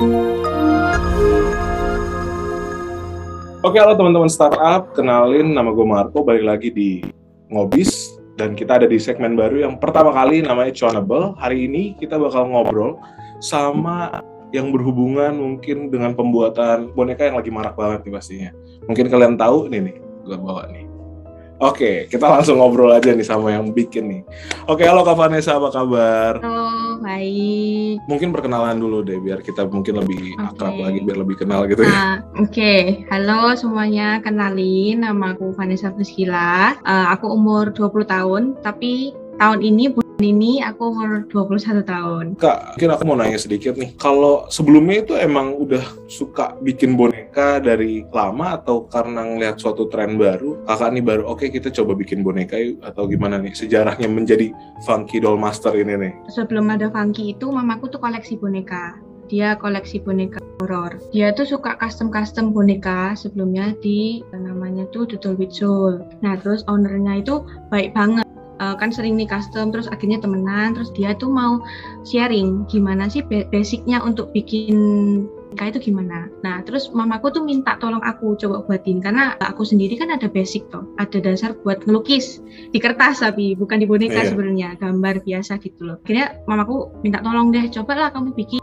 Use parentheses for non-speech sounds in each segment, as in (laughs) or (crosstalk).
Oke, halo teman-teman startup. Kenalin nama gue Marco, balik lagi di Ngobis. Dan kita ada di segmen baru yang pertama kali namanya Chonable. Hari ini kita bakal ngobrol sama yang berhubungan mungkin dengan pembuatan boneka yang lagi marak banget nih pastinya. Mungkin kalian tahu nih nih, gue bawa nih. Oke, kita langsung ngobrol aja nih sama yang bikin nih. Oke, halo Kak Vanessa, apa kabar? Halo, baik. Mungkin perkenalan dulu deh, biar kita mungkin lebih okay. akrab lagi, biar lebih kenal gitu ya. Uh, Oke, okay. halo semuanya, kenalin nama aku Vanessa Priscila. Uh, aku umur 20 tahun, tapi tahun ini ini aku umur 21 tahun. Kak, mungkin aku mau nanya sedikit nih. Kalau sebelumnya itu emang udah suka bikin boneka dari lama atau karena ngeliat suatu tren baru? Kakak nih baru, oke okay, kita coba bikin boneka yuk atau gimana nih sejarahnya menjadi Funky Doll Master ini nih? Sebelum ada Funky itu, mamaku tuh koleksi boneka dia koleksi boneka horor. Dia tuh suka custom-custom boneka sebelumnya di namanya tuh with Soul. Nah, terus ownernya itu baik banget uh, kan sering nih custom terus akhirnya temenan terus dia tuh mau sharing gimana sih basicnya untuk bikin nikah itu gimana. Nah, terus mamaku tuh minta tolong aku coba buatin karena aku sendiri kan ada basic tuh, ada dasar buat ngelukis di kertas tapi bukan di boneka yeah. sebenarnya, gambar biasa gitu loh. Akhirnya mamaku minta tolong deh, cobalah kamu bikin.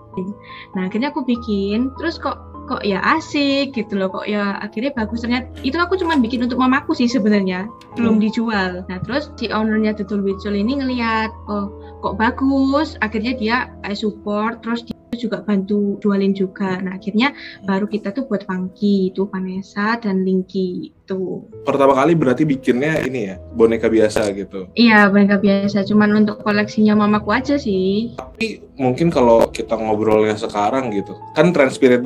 Nah, akhirnya aku bikin, terus kok kok ya asik gitu loh kok ya akhirnya bagus ternyata itu aku cuma bikin untuk mamaku sih sebenarnya belum hmm. dijual nah terus si ownernya Tutul Wicul ini ngelihat oh kok bagus akhirnya dia support terus dia juga bantu jualin juga. Nah akhirnya baru kita tuh buat Funky itu Vanessa dan Linky itu. Pertama kali berarti bikinnya ini ya boneka biasa gitu? Iya boneka biasa, cuman untuk koleksinya mamaku aja sih. Tapi mungkin kalau kita ngobrolnya sekarang gitu, kan trend spirit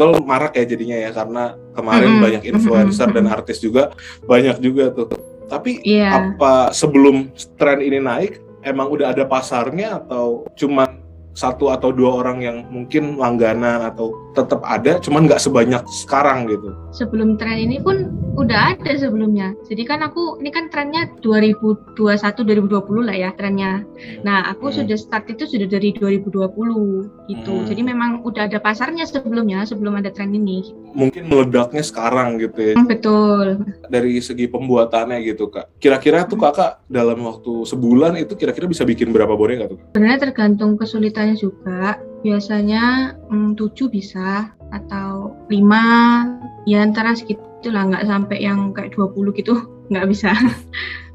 marak ya jadinya ya karena kemarin mm -hmm. banyak influencer dan artis juga banyak juga tuh. Tapi yeah. apa sebelum tren ini naik emang udah ada pasarnya atau cuman satu atau dua orang yang mungkin langganan atau tetap ada, cuman nggak sebanyak sekarang gitu. Sebelum tren ini pun udah ada sebelumnya. Jadi kan aku ini kan trennya 2021 2020 lah ya trennya. Nah, aku hmm. sudah start itu sudah dari 2020 gitu. Hmm. Jadi memang udah ada pasarnya sebelumnya sebelum ada tren ini. Mungkin meledaknya sekarang gitu ya. Hmm, betul. Dari segi pembuatannya gitu, Kak. Kira-kira tuh Kakak dalam waktu sebulan itu kira-kira bisa bikin berapa boneka tuh? Sebenarnya tergantung kesulitan ceritanya juga biasanya hmm, 7 bisa atau 5 ya antara segitu lah nggak sampai yang kayak 20 gitu (laughs) nggak bisa. (laughs)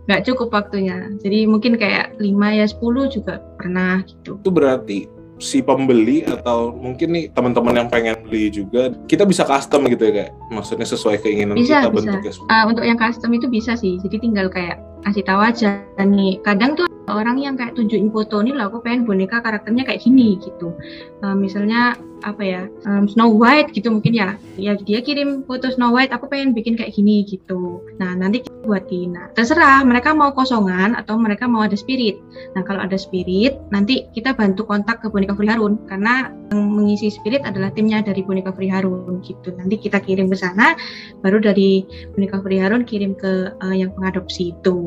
Nggak cukup waktunya. Jadi mungkin kayak 5 ya 10 juga pernah gitu. Itu berarti si pembeli atau mungkin nih teman-teman yang pengen beli juga kita bisa custom gitu ya kayak? Maksudnya sesuai keinginan bisa, kita bisa. bentuknya uh, untuk yang custom itu bisa sih. Jadi tinggal kayak kasih tahu aja nih kadang tuh orang yang kayak tunjukin foto ini lah aku pengen boneka karakternya kayak gini gitu. Uh, misalnya apa ya um, Snow White gitu mungkin ya. Ya dia kirim foto Snow White aku pengen bikin kayak gini gitu. Nah nanti kita buatin. Nah terserah mereka mau kosongan atau mereka mau ada spirit. Nah kalau ada spirit nanti kita bantu kontak ke boneka Free Harun. Karena yang mengisi spirit adalah timnya dari boneka Free Harun gitu. Nanti kita kirim ke sana baru dari boneka Free Harun kirim ke uh, yang pengadopsi itu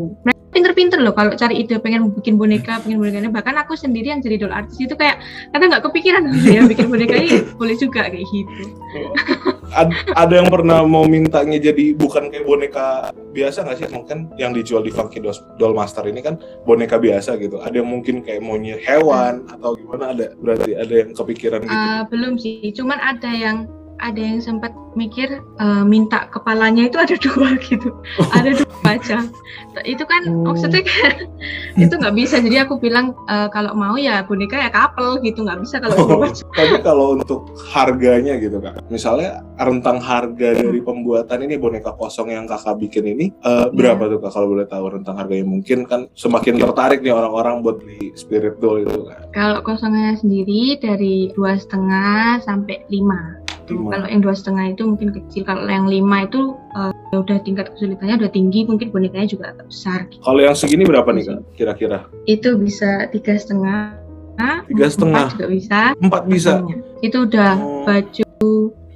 pinter-pinter loh kalau cari ide pengen bikin boneka, pengen boneka ini. Bahkan aku sendiri yang jadi doll artis itu kayak karena nggak kepikiran ya bikin boneka ini (laughs) boleh juga kayak gitu. Ad, ada yang pernah mau mintanya jadi bukan kayak boneka biasa nggak sih? Mungkin yang dijual di Funky Doll Master ini kan boneka biasa gitu. Ada yang mungkin kayak maunya hewan atau gimana ada? Berarti ada yang kepikiran gitu? Uh, belum sih, cuman ada yang ada yang sempat mikir uh, minta kepalanya itu ada (laughs) dua gitu. Oh. ada dua baca itu kan oh. maksudnya kan itu nggak bisa. Jadi aku bilang uh, kalau mau ya boneka ya couple gitu. Nggak bisa kalau oh, (laughs) tapi kalau untuk harganya gitu kak misalnya rentang harga dari pembuatan ini boneka kosong yang kakak bikin ini uh, berapa yeah. tuh kak kalau boleh tahu rentang harganya mungkin kan semakin tertarik nih orang-orang buat beli spirit doll itu kan kalau kosongnya sendiri dari dua setengah sampai lima gitu. Kalau yang dua setengah itu mungkin kecil. Kalau yang lima itu uh, udah tingkat kesulitannya udah tinggi, mungkin bonekanya juga agak besar. Gitu. Kalau yang segini berapa nih kak? Kira-kira? Itu bisa tiga setengah. Tiga setengah. Empat juga bisa. Empat bisa. Itu udah oh. baju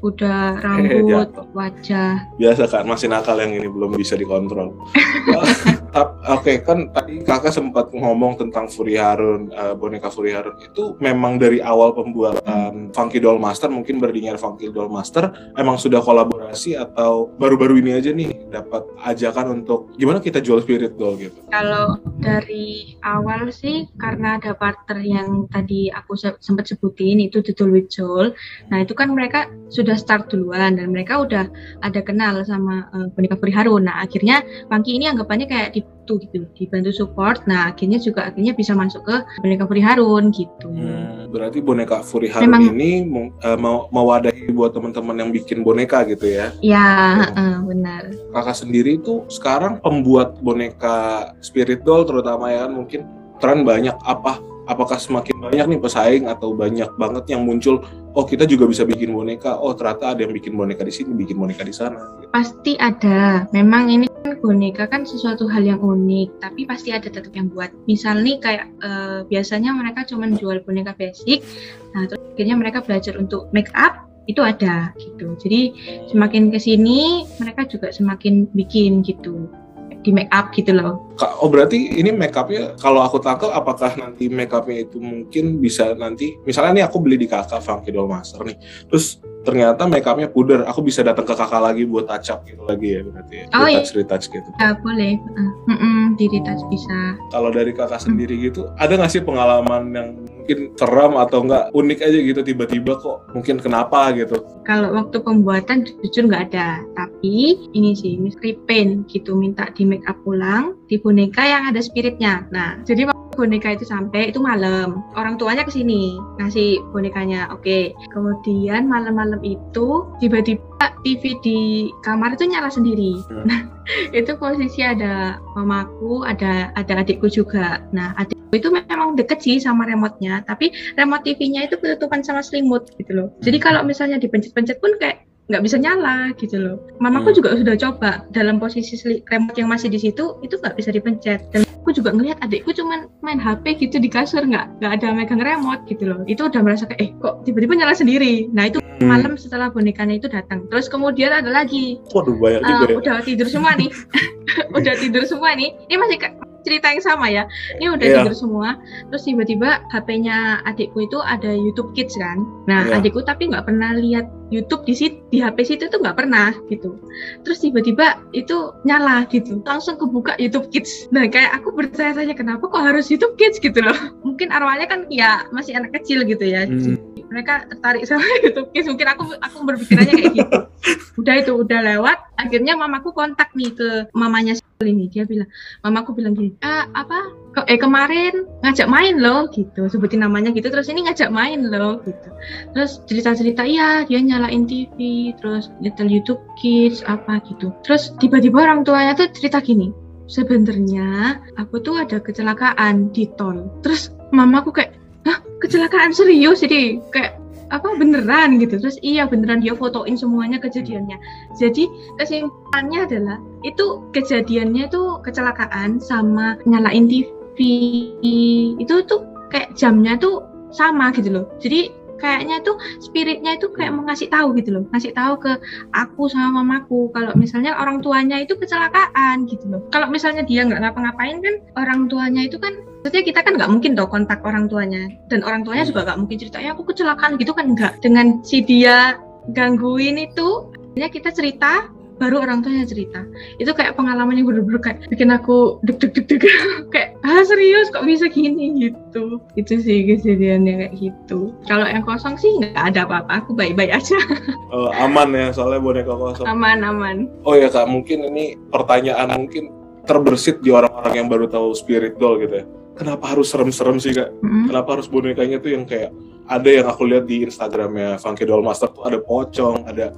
udah (laughs) rambut, wajah. Biasa kan masih nakal yang ini belum bisa dikontrol. (laughs) Oke okay, kan tadi kakak sempat ngomong tentang Furi Harun, uh, boneka Furi Harun itu memang dari awal pembuatan Funky Doll Master mungkin berdirinya Funky Doll Master emang sudah kolaborasi atau baru-baru ini aja nih dapat ajakan untuk gimana kita jual spirit doll gitu? Kalau dari awal sih karena ada partner yang tadi aku sempat sebutin itu Tutul Wicul. Nah itu kan mereka sudah start duluan dan mereka udah ada kenal sama uh, boneka Furi Harun. Nah akhirnya Funky ini anggapannya kayak di dibantu gitu dibantu support nah akhirnya juga akhirnya bisa masuk ke boneka Furi Harun gitu hmm, berarti boneka Furi Harun Memang, ini uh, mau mewadahi buat teman-teman yang bikin boneka gitu ya ya oh. uh, benar kakak sendiri itu sekarang pembuat boneka spirit doll terutama ya kan mungkin tren banyak apa apakah semakin banyak nih pesaing atau banyak banget yang muncul oh kita juga bisa bikin boneka oh ternyata ada yang bikin boneka di sini bikin boneka di sana. Pasti ada. Memang ini kan boneka kan sesuatu hal yang unik tapi pasti ada tetap yang buat. Misal nih kayak uh, biasanya mereka cuma jual boneka basic nah terus akhirnya mereka belajar untuk make up itu ada gitu. Jadi semakin ke sini mereka juga semakin bikin gitu di make up gitu loh. Oh berarti ini make upnya kalau aku tangkap apakah nanti make upnya itu mungkin bisa nanti misalnya nih aku beli di kakak Funky Doll Master nih, terus ternyata make upnya puder, aku bisa datang ke kakak lagi buat touch up gitu lagi ya berarti ya, oh, retouch iya. retouch gitu. Ya boleh, uh, mm -mm, di retouch bisa. Kalau dari kakak sendiri gitu, ada nggak sih pengalaman yang mungkin seram atau enggak unik aja gitu tiba-tiba kok mungkin kenapa gitu kalau waktu pembuatan jujur nggak ada tapi ini sih Miss repaint gitu minta di make up ulang di boneka yang ada spiritnya nah jadi boneka itu sampai itu malam orang tuanya ke sini ngasih bonekanya oke okay. kemudian malam-malam itu tiba-tiba TV di kamar itu nyala sendiri hmm. nah (laughs) itu posisi ada mamaku ada ada adikku juga nah adikku itu memang deket sih sama remote-nya tapi remote TV-nya itu ketutupan sama selimut gitu loh jadi hmm. kalau misalnya dipencet-pencet pun kayak nggak bisa nyala gitu loh. Mamaku hmm. juga sudah coba dalam posisi remote yang masih di situ itu nggak bisa dipencet dan aku juga ngelihat adikku cuman main HP gitu di kasur nggak nggak ada megang remote gitu loh. Itu udah merasa kayak eh kok tiba-tiba nyala sendiri. Nah itu hmm. malam setelah bonekanya itu datang. Terus kemudian ada lagi. Waduh banyak juga uh, ya. Udah tidur semua nih. (laughs) udah tidur semua nih. Ini masih cerita yang sama ya. Ini udah yeah. tidur semua. Terus tiba-tiba HP-nya adikku itu ada YouTube Kids kan. Nah yeah. adikku tapi nggak pernah lihat YouTube di situ di HP situ tuh nggak pernah gitu. Terus tiba-tiba itu nyala gitu. Langsung kebuka YouTube Kids. Nah kayak aku bertanya-tanya kenapa kok harus YouTube Kids gitu loh. (laughs) Mungkin arwahnya kan ya masih anak kecil gitu ya. Hmm. Mereka tertarik sama (laughs) YouTube Kids. Mungkin aku aku berpikirannya kayak gitu. (laughs) Udah itu udah lewat. Akhirnya mamaku kontak nih ke mamanya ini dia bilang mamaku bilang gini ah, apa ke, eh kemarin ngajak main loh gitu. Sebutin namanya gitu terus ini ngajak main loh gitu. Terus cerita cerita iya dia nyalain TV terus little YouTube Kids apa gitu. Terus tiba-tiba orang tuanya tuh cerita gini sebenarnya aku tuh ada kecelakaan di tol. Terus mamaku kayak Hah, kecelakaan serius? Jadi kayak apa beneran? Gitu. Terus iya beneran dia fotoin semuanya kejadiannya. Jadi kesimpulannya adalah itu kejadiannya tuh kecelakaan sama nyalain TV itu tuh kayak jamnya tuh sama gitu loh. Jadi kayaknya tuh spiritnya itu kayak mau ngasih tahu gitu loh. Ngasih tahu ke aku sama mamaku kalau misalnya orang tuanya itu kecelakaan gitu loh. Kalau misalnya dia nggak ngapa-ngapain kan orang tuanya itu kan maksudnya kita kan nggak mungkin dong kontak orang tuanya. Dan orang tuanya juga nggak mungkin cerita ya aku kecelakaan gitu kan nggak. Dengan si dia gangguin itu ya kita cerita baru orang tuanya cerita. Itu kayak pengalaman yang bener-bener kayak bikin aku deg deg deg deg kayak ah serius? Kok bisa gini? Gitu. Itu sih kejadiannya kayak gitu. Kalau yang kosong sih nggak ada apa-apa. Aku baik-baik aja. (laughs) Oh, aman ya soalnya boneka kosong. Aman aman. Oh ya kak mungkin ini pertanyaan mungkin terbersit di orang-orang yang baru tahu spirit doll gitu ya. Kenapa harus serem-serem sih kak? Mm-hmm. Kenapa harus bonekanya tuh yang kayak ada yang aku lihat di Instagramnya Funky Doll Master tuh ada pocong, ada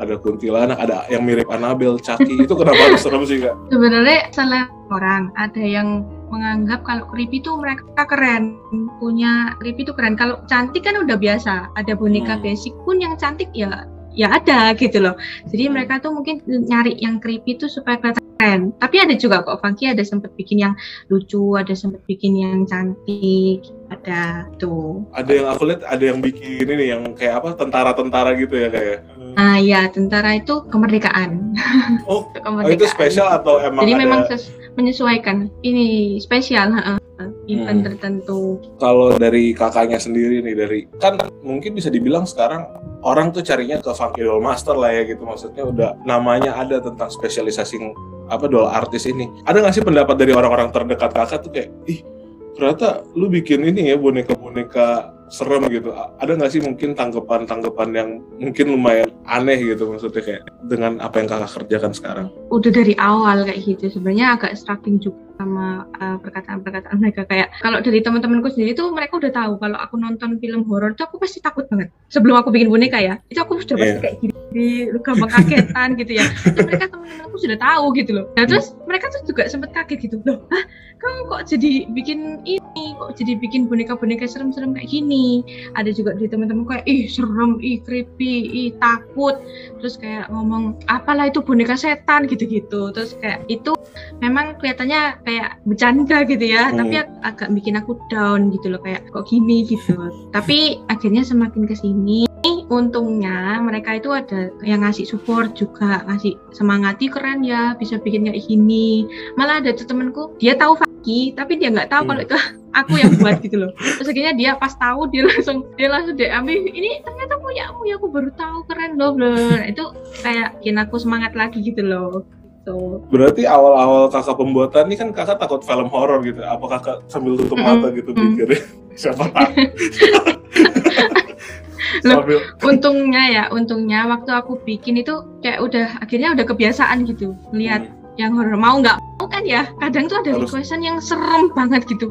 ada kuntilanak, ada yang mirip Annabelle, Chucky. itu kenapa harus serem sih kak? Sebenarnya salah orang. Ada yang menganggap kalau creepy itu mereka keren, punya creepy itu keren. Kalau cantik kan udah biasa. Ada boneka hmm. basic pun yang cantik ya ya ada gitu loh. Jadi hmm. mereka tuh mungkin nyari yang creepy itu supaya kelihatan keren. Tapi ada juga kok funky, ada sempet bikin yang lucu, ada sempet bikin yang cantik, ada tuh. Ada yang aku lihat ada yang bikin ini yang kayak apa tentara-tentara gitu ya kayak. Ah ya, tentara itu kemerdekaan. Oh, kemerdekaan. (laughs) oh itu spesial atau emang Jadi ada memang ses- menyesuaikan. Ini spesial, heeh. Event Hmm. tertentu. kalau dari kakaknya sendiri nih dari kan mungkin bisa dibilang sekarang orang tuh carinya ke Funky Doll Master lah ya gitu. Maksudnya udah namanya ada tentang spesialisasi apa doll artis ini. Ada nggak sih pendapat dari orang-orang terdekat kakak tuh kayak ih ternyata lu bikin ini ya boneka-boneka serem gitu. Ada nggak sih mungkin tanggapan-tanggapan yang mungkin lumayan aneh gitu maksudnya kayak dengan apa yang kakak kerjakan sekarang? Udah dari awal kayak gitu. Sebenarnya agak struggling juga sama uh, perkataan-perkataan mereka. Kayak kalau dari teman-temanku sendiri tuh mereka udah tahu kalau aku nonton film horor tuh aku pasti takut banget. Sebelum aku bikin boneka ya itu aku sudah pasti Iya. kayak gini gampang kagetan gitu ya. Itu mereka teman-temanku sudah tahu gitu loh. Nah terus mereka tuh juga sempet kaget gitu. Loh hah kamu kok jadi bikin ini kok jadi bikin boneka-boneka serem-serem kayak gini? Ada juga dari teman-teman kayak ih serem ih creepy ih takut. Terus kayak ngomong apalah itu boneka setan? gitu-gitu. Terus kayak itu memang kelihatannya kayak bercanda gitu ya. Hmm. tapi ag- agak bikin aku down gitu loh kayak kok gini gitu. Tapi akhirnya semakin ke sini untungnya mereka itu ada yang ngasih support juga ngasih semangati keren ya bisa bikin kayak gini. Malah ada tuh temenku dia tahu Faki tapi dia nggak tahu Hmm. kalau itu (laughs) aku yang buat gitu loh. Terus akhirnya dia pas tahu dia langsung dia langsung DM ini ternyata punya aku ya aku baru tahu keren loh. Bro itu kayak bikin aku semangat lagi gitu loh gitu Berarti awal-awal kakak pembuatan ini kan kakak takut film horor gitu. Apa kakak sambil tutup Mm-mm. mata gitu Mm. mikirnya? Siapa tahu. (laughs) Loh. sambil untungnya ya untungnya waktu aku bikin itu kayak udah akhirnya udah kebiasaan gitu melihat yang horor mau nggak mau kan ya kadang tuh ada Harus. requestan yang serem banget gitu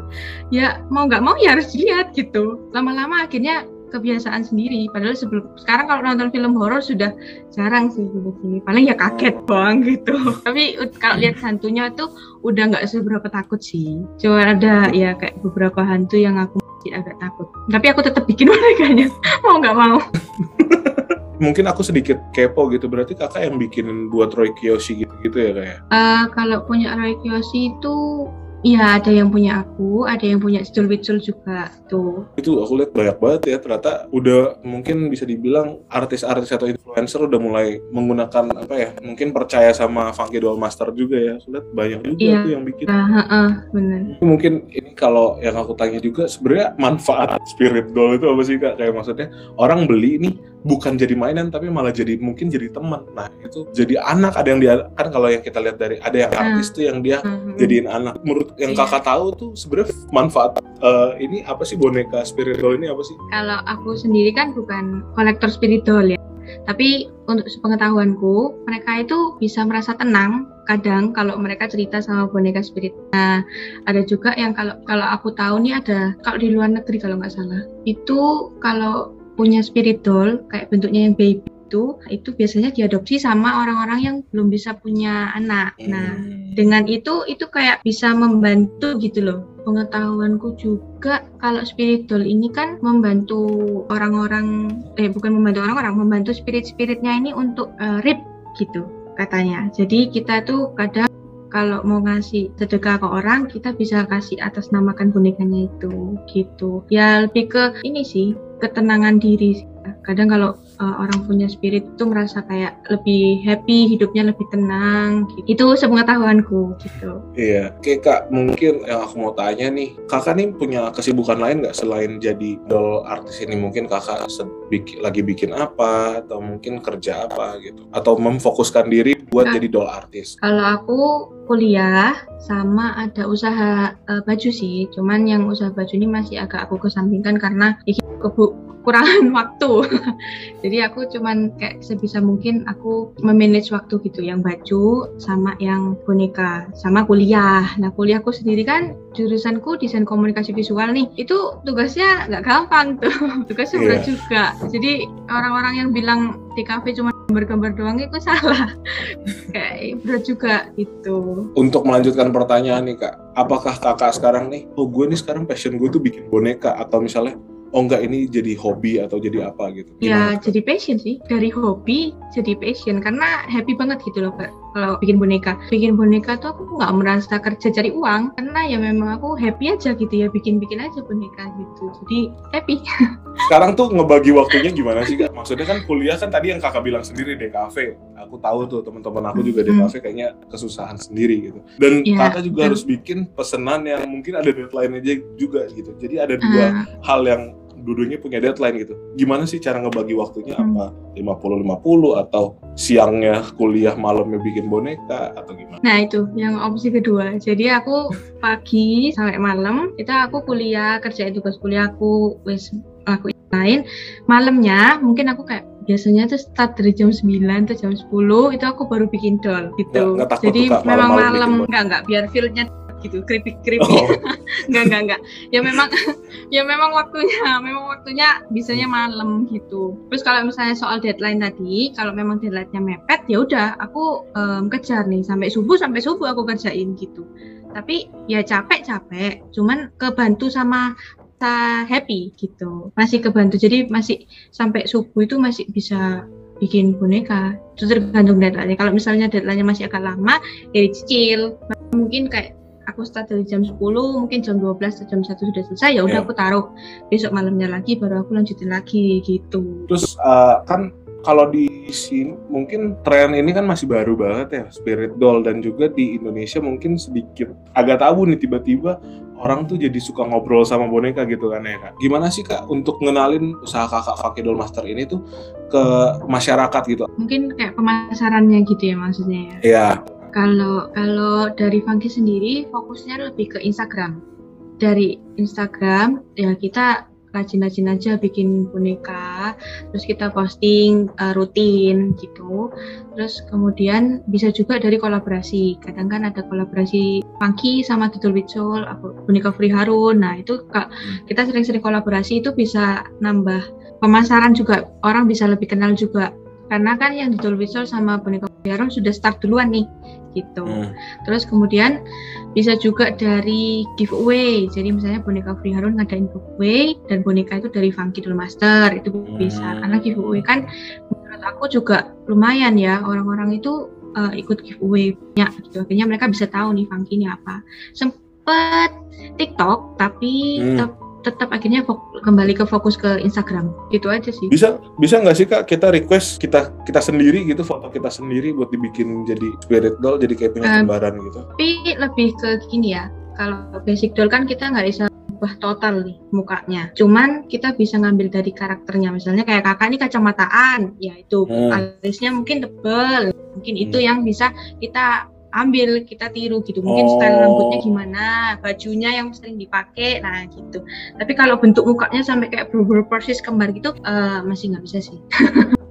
ya mau nggak mau ya harus dilihat gitu lama-lama akhirnya kebiasaan sendiri. Padahal sebelum sekarang kalau nonton film horor sudah jarang sih gitu sini. Paling ya kaget doang gitu. (laughs) Tapi kalau lihat hantunya tuh udah nggak seberapa takut sih. Cuma ada ya kayak beberapa hantu yang aku agak takut. Tapi aku tetap bikin (laughs) bonekanya mau nggak mau. (laughs) Mungkin aku sedikit kepo gitu. Berarti kakak yang bikin buat Roy Kiyoshi gitu-gitu ya kayak. Eh, kalau punya Roy Kiyoshi itu ya ada yang punya aku, ada yang punya Sidul Witsul juga tuh. Itu aku lihat banyak banget ya. Ternyata udah mungkin bisa dibilang artis-artis atau influencer udah mulai menggunakan apa ya? Mungkin percaya sama Funky Doll Master juga ya. Aku lihat banyak juga Iya. tuh yang bikin. Nah, heeh, bener. mungkin ini kalau yang aku tanya juga sebenarnya manfaat spirit doll itu apa sih kak kayak maksudnya orang beli nih bukan jadi mainan tapi malah jadi mungkin jadi teman nah itu jadi anak ada yang dia kan kalau yang kita lihat dari ada yang Hmm. artis tuh yang dia Mhm. jadiin anak menurut yang Iya. kakak tahu tuh sebenarnya manfaat eh, ini apa sih boneka spirit doll ini apa sih Kalau aku sendiri kan bukan kolektor spirit doll ya. Tapi untuk sepengetahuanku, mereka itu bisa merasa tenang kadang kalau mereka cerita sama boneka spirit. Nah, ada juga yang kalau kalau aku tahu nih ada kalau di luar negeri kalau nggak salah, itu kalau punya spirit doll kayak bentuknya yang baby itu itu biasanya diadopsi sama orang-orang yang belum bisa punya anak. Nah, dengan itu itu kayak bisa membantu gitu loh pengetahuanku juga kalau spirit doll ini kan membantu orang-orang eh bukan membantu orang-orang membantu spirit-spiritnya ini untuk eh, rip gitu katanya jadi kita tuh kadang kalau mau ngasih sedekah ke orang kita bisa kasih atas namakan bonekanya itu gitu ya lebih ke ini sih ketenangan diri sih. kadang kalau eh, orang punya spirit itu merasa kayak lebih happy hidupnya lebih tenang gitu. itu sepengetahuanku gitu Iya, oke kak, mungkin yang aku mau tanya nih, kakak nih punya kesibukan lain nggak selain jadi doll artis ini? Mungkin kakak se- bik- lagi bikin apa, atau mungkin kerja apa gitu, atau memfokuskan diri buat Nggak. jadi doll artis? Kalau aku kuliah sama ada usaha eh, baju sih, cuman yang usaha baju ini masih agak aku kesampingkan karena iki kebu- kekurangan (laughs) waktu. Jadi aku cuman kayak sebisa mungkin aku memanage waktu gitu, yang baju sama yang boneka, sama kuliah. Nah kuliahku sendiri kan jurusanku desain komunikasi visual nih, itu tugasnya nggak gampang tuh, (laughs) tugasnya berat Iya. juga. Jadi orang-orang yang bilang di kafe cuma gambar-gambar doang itu salah (laughs) kayak berat juga gitu. Untuk melanjutkan pertanyaan nih kak, apakah kakak sekarang nih, oh gue nih sekarang passion gue tuh bikin boneka, atau misalnya, oh enggak ini jadi hobi atau jadi apa gitu? Ya jadi passion sih dari hobi jadi passion karena happy banget gitu loh kak kalau bikin boneka. Bikin boneka tuh aku nggak merasa kerja cari uang karena ya memang aku happy aja gitu ya bikin-bikin aja boneka gitu. Jadi happy. (laughs) Sekarang tuh ngebagi waktunya gimana sih kak? Maksudnya kan kuliah kan tadi yang kakak bilang sendiri DKV. Aku tahu tuh teman-teman aku juga DKV kayaknya kesusahan sendiri gitu. Dan ya, kakak juga harus bikin pesanan yang mungkin ada deadline aja juga gitu. Jadi ada dua uh. hal yang duduknya punya deadline gitu. Gimana sih cara ngebagi waktunya hmm. apa? 50-50 atau siangnya kuliah malamnya bikin boneka atau gimana? Nah itu yang opsi kedua. Jadi aku pagi sampai malam itu aku kuliah kerjain tugas kuliah aku wis aku lain malamnya mungkin aku kayak biasanya tuh start dari jam 9 atau jam 10 itu aku baru bikin doll gitu. Nggak, nggak Jadi memang malam nggak nggak biar feelnya gitu keripik keripik. Oh. (laughs) nggak nggak nggak. Ya memang (laughs) ya memang waktunya memang waktunya bisanya malam gitu. Terus kalau misalnya soal deadline tadi kalau memang deadline-nya mepet ya udah aku um, kejar nih. Sampai subuh sampai subuh aku kerjain gitu. Tapi ya capek capek cuman kebantu sama happy gitu. Masih kebantu jadi masih sampai subuh itu masih bisa bikin boneka. Itu tergantung deadline kalau misalnya deadline-nya masih agak lama ya dicicil. Mungkin kayak aku start dari jam 10 mungkin jam 12 atau jam 1 sudah selesai ya udah yeah. aku taruh besok malamnya lagi baru aku lanjutin lagi gitu terus uh, kan kalau di sini mungkin tren ini kan masih baru banget ya spirit doll dan juga di Indonesia mungkin sedikit agak tabu nih tiba-tiba orang tuh jadi suka ngobrol sama boneka gitu kan ya kak. Gimana sih kak untuk ngenalin usaha kakak Fakir Doll Master ini tuh ke masyarakat gitu? Mungkin kayak pemasarannya gitu ya maksudnya ya? Iya. Kalau kalau dari Funky sendiri fokusnya lebih ke Instagram. Dari Instagram ya kita rajin-rajin aja bikin boneka, terus kita posting uh, rutin gitu. Terus kemudian bisa juga dari kolaborasi. Kadang kan ada kolaborasi Funky sama Tutul Wicol, boneka Free Harun. Nah itu kita sering-sering kolaborasi itu bisa nambah pemasaran juga. Orang bisa lebih kenal juga. Karena kan yang Tutul Wicol sama boneka Free Harun sudah start duluan nih gitu. Hmm. Terus kemudian bisa juga dari giveaway. Jadi misalnya boneka Free Harun ngadain giveaway dan boneka itu dari Funky Doll Master itu hmm. bisa. Karena giveaway kan menurut aku juga lumayan ya orang-orang itu uh, ikut giveaway ya gitu. Akhirnya mereka bisa tahu nih Funky ini apa. Sempet TikTok tapi hmm tetap akhirnya kembali ke fokus ke Instagram. Itu aja sih. Bisa bisa nggak sih kak? Kita request kita kita sendiri gitu foto kita sendiri buat dibikin jadi spirit doll jadi kayak punya uh, gitu. tapi lebih ke gini ya. Kalau basic doll kan kita nggak bisa ubah total nih mukanya. Cuman kita bisa ngambil dari karakternya. Misalnya kayak kakak ini kacamataan. Ya itu. Hmm. alisnya mungkin tebel. Mungkin hmm. itu yang bisa kita ambil kita tiru gitu mungkin oh. style rambutnya gimana bajunya yang sering dipakai nah gitu tapi kalau bentuk mukanya sampai kayak berubah persis kembar gitu uh, masih nggak bisa sih (laughs)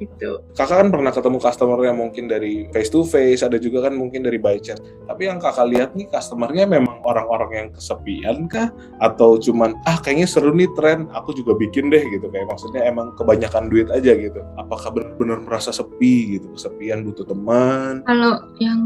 gitu. Kakak kan pernah ketemu customer yang mungkin dari face to face, ada juga kan mungkin dari by chat. Tapi yang kakak lihat nih customernya memang orang-orang yang kesepian kah? Atau cuman ah kayaknya seru nih tren, aku juga bikin deh gitu. Kayak maksudnya emang kebanyakan duit aja gitu. Apakah benar-benar merasa sepi gitu, kesepian butuh teman? Kalau yang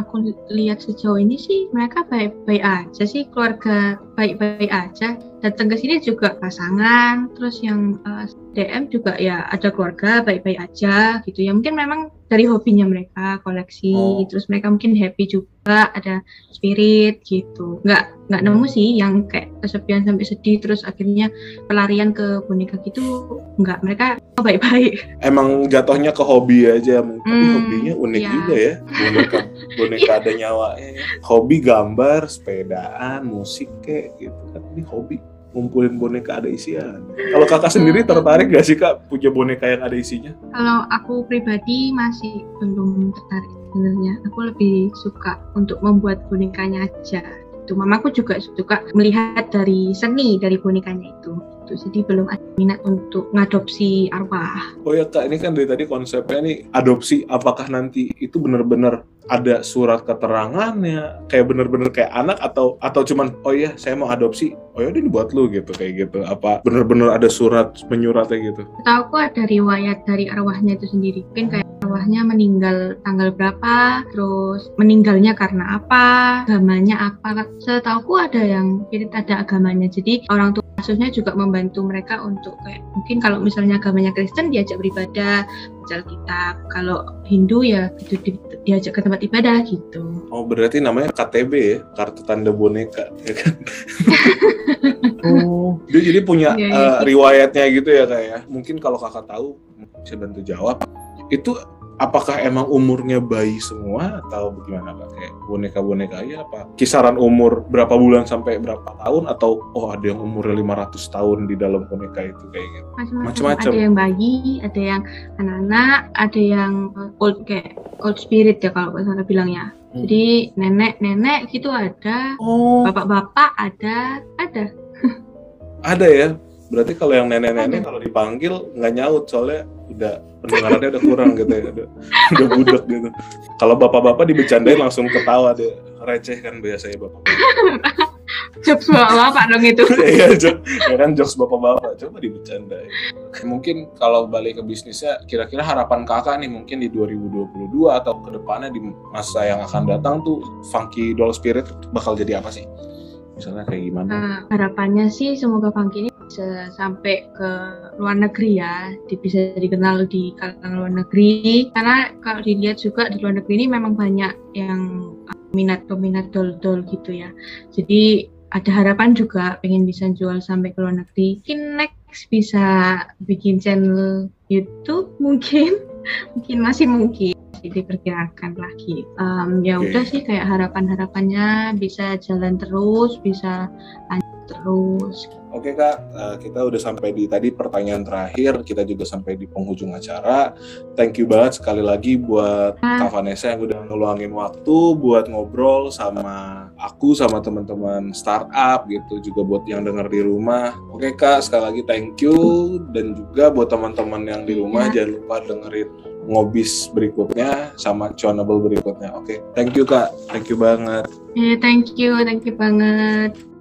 aku lihat sejauh ini sih mereka baik-baik aja sih keluarga baik-baik aja. Datang ke sini juga pasangan terus yang uh, eh, DM juga ya ada keluarga baik-baik aja gitu ya. Mungkin memang dari hobinya mereka koleksi oh. terus mereka mungkin happy juga ada spirit gitu. Nggak nggak nemu sih yang kayak kesepian sampai sedih terus akhirnya pelarian ke boneka gitu nggak mereka baik-baik emang jatuhnya ke hobi aja mungkin hmm, hobinya unik iya. juga ya boneka boneka ada nyawanya hobi gambar sepedaan musik kayak gitu kan ini hobi ngumpulin boneka ada isian. Kalau kakak sendiri tertarik gak sih kak punya boneka yang ada isinya? Kalau aku pribadi masih belum tertarik sebenarnya. Aku lebih suka untuk membuat bonekanya aja. Itu mamaku juga suka melihat dari seni dari bonekanya itu gitu. Jadi belum ada minat untuk ngadopsi arwah. Oh ya kak, ini kan dari tadi konsepnya nih adopsi. Apakah nanti itu benar-benar ada surat keterangannya, kayak benar-benar kayak anak atau atau cuman oh iya saya mau adopsi, oh ya ini buat lu gitu kayak gitu. Apa benar-benar ada surat menyuratnya gitu? Tahu aku ada riwayat dari arwahnya itu sendiri. Mungkin kayak arwahnya meninggal tanggal berapa, terus meninggalnya karena apa, agamanya apa. Setahu aku ada yang ada agamanya. Jadi orang tua kasusnya juga membantu mereka untuk kayak mungkin kalau misalnya agamanya Kristen diajak beribadah baca Alkitab kalau Hindu ya itu di, diajak ke tempat ibadah gitu Oh berarti namanya KTB ya, kartu tanda boneka, ya kan? oh, dia jadi punya Iya, iya. eh, riwayatnya gitu ya kak ya. Mungkin kalau kakak tahu bisa bantu jawab. Itu apakah emang umurnya bayi semua atau bagaimana kak? Kayak boneka-boneka ya apa? Kisaran umur berapa bulan sampai berapa tahun atau oh ada yang umurnya 500 tahun di dalam boneka itu kayak gitu? macam-macam ada yang bayi ada yang anak-anak ada yang old kayak old spirit ya kalau sana bilangnya Hmm. jadi nenek-nenek gitu ada Oh, bapak-bapak ada ada (laughs) ada ya. Berarti kalau yang nenek-nenek kalau dipanggil nggak nyaut soalnya udah pendengarannya udah kurang gitu ya, udah, (laughs) udah budek gitu. Kalau bapak-bapak dibecandain langsung ketawa deh, receh kan biasanya bapak. (laughs) jokes bapak dong itu (laughs) Iya, ya kan jokes bapak-bapak coba dibecandain. Mungkin kalau balik ke bisnisnya, kira-kira harapan kakak nih mungkin di 2022 atau ke depannya di masa yang akan datang tuh Funky Doll Spirit bakal jadi apa sih? Misalnya kayak gimana? Nah, harapannya sih semoga Funky ini sampai ke luar negeri ya, bisa dikenal di kalangan luar negeri. Karena kalau dilihat juga di luar negeri ini memang banyak yang uh, minat peminat doll-doll gitu ya. Jadi ada harapan juga pengen bisa jual sampai ke luar negeri. Mungkin next bisa bikin channel YouTube mungkin, (laughs) mungkin masih mungkin diperkirakan lagi. Em, ya udah sih kayak harapan-harapannya bisa jalan terus, bisa lanjut terus. Oke kak, eh, kita udah sampai di tadi pertanyaan terakhir, kita juga sampai di penghujung acara. Thank you banget sekali lagi buat Kak Vanessa yang udah ngeluangin waktu buat ngobrol sama aku sama teman-teman startup gitu, juga buat yang denger di rumah. Oke kak, sekali lagi thank you dan juga buat teman-teman yang di rumah jangan lupa dengerin ngobis berikutnya sama chonable berikutnya. Oke, thank you kak, thank you banget. Eh, thank you, thank you banget.